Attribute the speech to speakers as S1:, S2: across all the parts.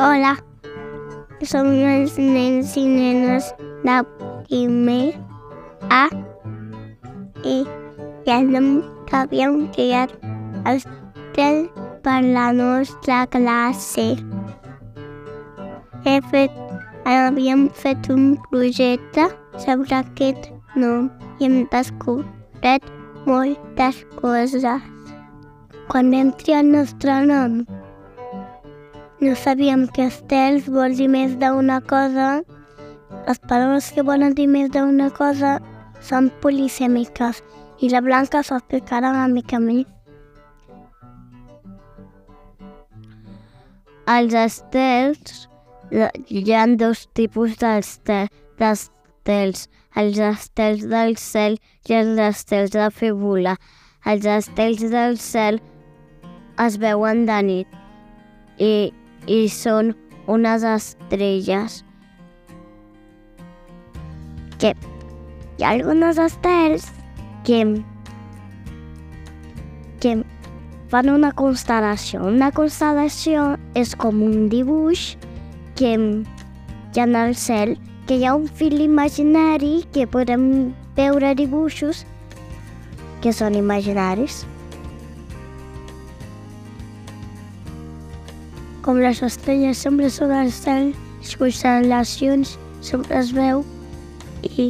S1: Hola, som els nens i nenes de primer A i ja que havíem creat el tel per la nostra classe. He fet, havíem fet un projecte sobre aquest nom i hem descobert moltes coses. Quan vam triar el nostre nom, no sabíem que estels vol dir més d'una cosa. Les paraules que volen dir més d'una cosa són polisèmiques i la Blanca s'ho explicarà una mica més.
S2: Els estels, hi ha dos tipus d'estel- d'estels, els estels del cel i els estels de volar. Els estels del cel es veuen de nit i, i són unes estrelles.
S1: Que hi ha algunes estels
S2: que, que fan una constel·lació. Una constel·lació és com un dibuix que ha en el cel, que hi ha un fil imaginari que podem veure dibuixos que són imaginaris.
S1: Com les estrelles sempre són al cel, les constel·lacions sempre es veu i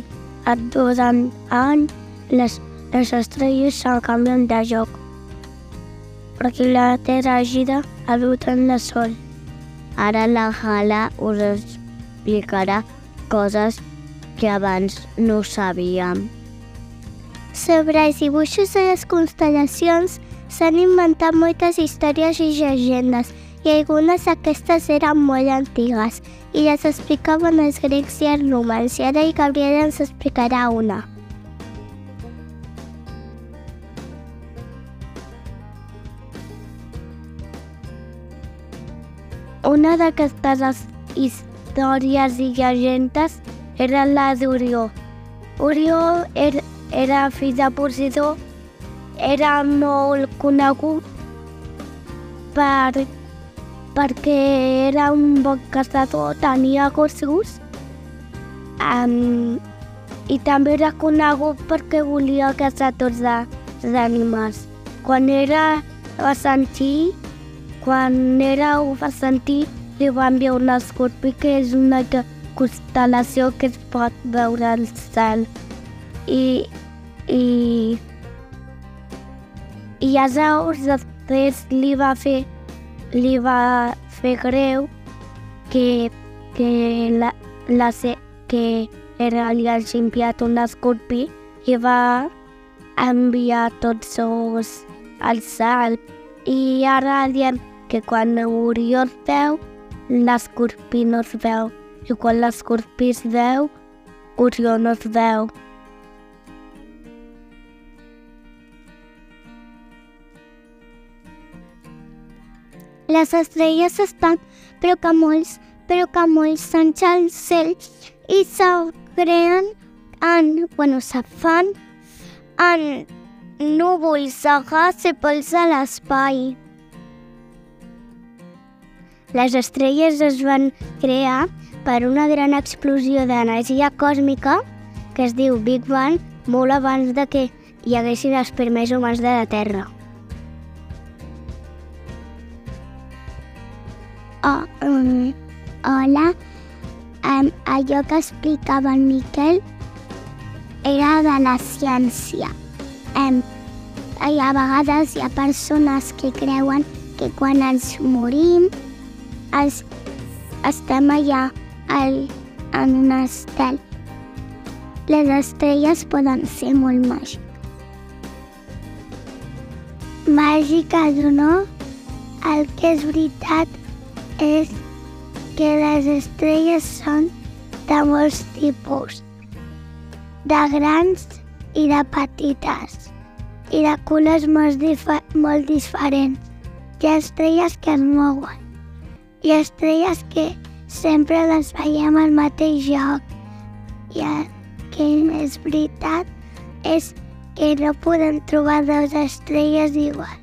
S1: a dos en any les, les estrelles se'n canvien de joc perquè la Terra gira al voltant del Sol.
S2: Ara la Hala us explicarà coses que abans no sabíem.
S1: Sobre els dibuixos de les constel·lacions s'han inventat moltes històries i llegendes i algunes d'aquestes eren molt antigues i les explicaven els grecs i els romans i ara el Gabriel ens explicarà una. Una d'aquestes històries i llegendes era la d'Orió. Orió era, era fill de Posidó, era molt conegut per, perquè era un bon caçador, tenia gossos um, i també era conegut perquè volia caçar tots els animals. Quan era va sentir, quan era ho va sentir, li va enviar un escorpí que és una constel·lació que es pot veure al cel. I, i, i llavors després li va fer li va fer greu que, que, la, la, se- que era, li hagi enviat un escorpí i va enviar tots els al cel. I ara diem que quan Orió es veu, l'escorpí no es veu. I quan l'escorpí es veu, Orió no es veu. Les estrelles estan, que molts són al cel i se creen en, bueno, se fan en núvols de gas i pols a l'espai. Les estrelles es van crear per una gran explosió d'energia còsmica que es diu Big Bang molt abans de que hi haguessin els primers humans de la Terra. Um, hola, um, allò que explicava el Miquel era de la ciència. Um, i a vegades hi ha persones que creuen que quan ens morim els, estem allà al, en un estel. Les estrelles poden ser molt màgiques. Màgiques o no, el que és veritat és que les estrelles són de molts tipus, de grans i de petites, i de colors molt, difa molt diferents. Hi ha estrelles que es mouen, i estrelles que sempre les veiem al mateix lloc. I el que és veritat és que no podem trobar dues estrelles iguals.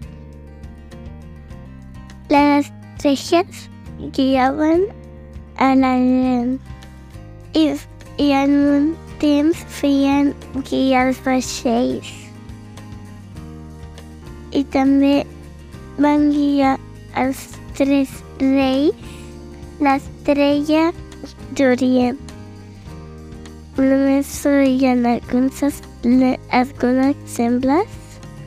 S1: Les estrelles
S3: guiaven a la gent i, i en un temps feien guiar els vaixells. I també van guiar els tres reis l'estrella d'Orient. Només feien alguns, alguns exemples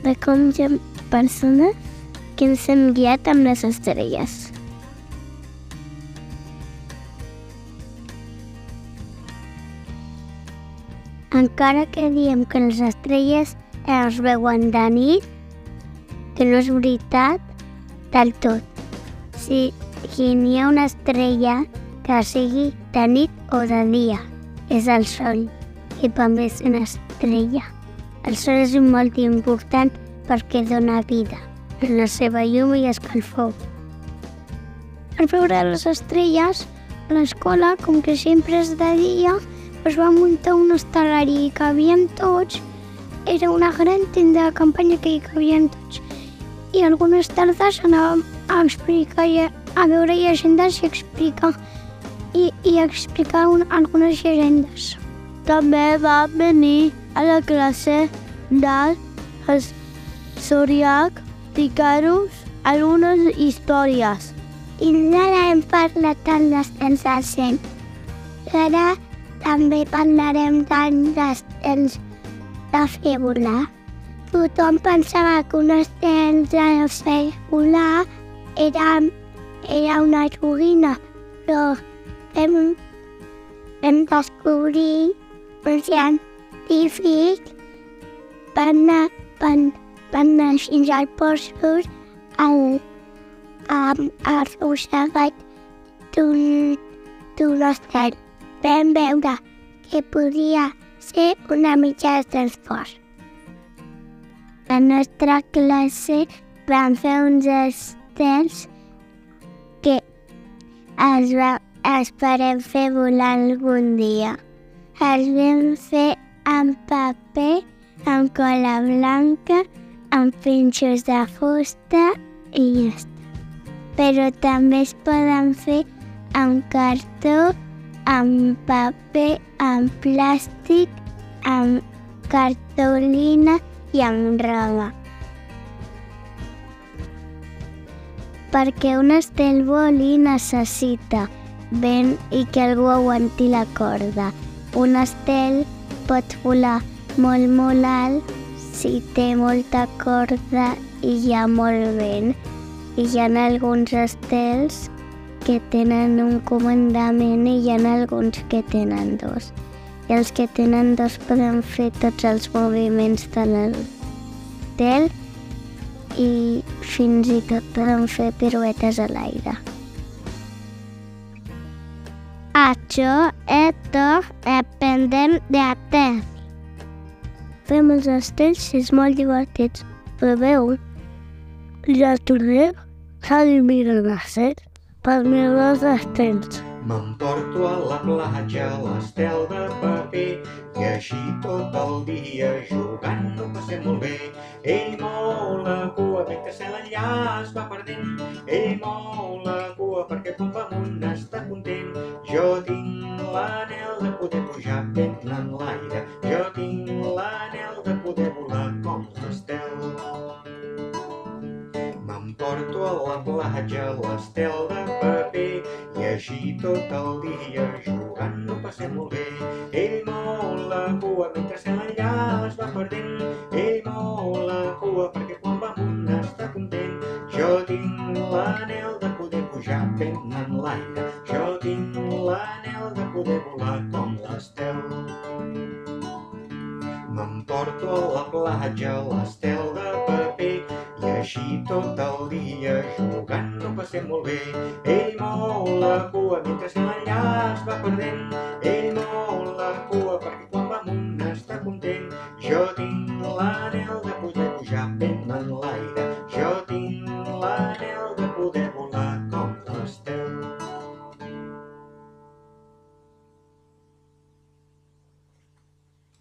S3: de com hi ha persones que ens hem guiat amb les estrelles.
S1: Encara que diem que les estrelles es veuen de nit, que no és veritat del tot. Si, si n'hi ha una estrella que sigui de nit o de dia, és el Sol, que també és una estrella. El Sol és molt important perquè dona vida, en la seva llum i escalfor.
S3: Per veure les estrelles, l'escola, com que sempre és de dia, es va muntar un estel·lari i cabien tots. Era una gran tenda de campanya que hi cabien tots. I algunes tardes anàvem a explicar, i a, veure llegendes i explicar i, i explicar un, algunes llegendes. També va venir a la classe del Soriac explicar-nos algunes històries.
S1: I no hem parlat tant d'estels al cel. Ara també parlarem tant d'estels de fer volar. Tothom pensava que un estel de fer volar era, era una joguina, però vam, vam descobrir un científic van anar, van, van anar fins al Portsmouth al, el rosegat d'un d'un estel. Vam veure que podia ser una mitja de transport. La nostra classe vam fer uns estels que es va, esperem fer volar algun dia. Els vam fer amb paper, amb cola blanca, amb pinxos de fusta i ja està. Però també es poden fer amb cartó, amb paper, amb plàstic, amb cartolina i amb roba. Perquè un estel voli necessita vent i que algú aguanti la corda. Un estel pot volar molt, molt alt si té molta corda i hi ha molt vent. I hi ha alguns estels que tenen un comandament i hi ha alguns que tenen dos. I els que tenen dos poden fer tots els moviments de l'estel i fins i tot poden fer piruetes a l'aire. Això és tot dependent de temps.
S3: Fem els estels i és molt divertits. Proveu. Ja tornem a mirar les per mirar els estels.
S4: M'emporto a la platja l'estel de paper i així tot el dia jugant ho passem molt bé. Ell mou la cua mentre se l'enllà es va perdent. Ell mou la cua perquè va amunt està content. Jo tinc l'anel de poder pujar ben en l'aire. La platja l'estel de paper i així tot el dia jugant ho passem molt bé. Ell mou la cua mentre se l'enllà es va perdent. Ell mou la cua perquè quan va amunt està content. Jo tinc l'anel de poder pujar ben en l'aire. Jo tinc l'anel de poder volar com l'estel. M'emporto a la platja l'estel de paper així tot el dia jugant ho passem molt bé. Ell mou la cua mentre l'enllà es va perdent. Ell mou la cua perquè quan va amunt està content. Jo tinc l'anel de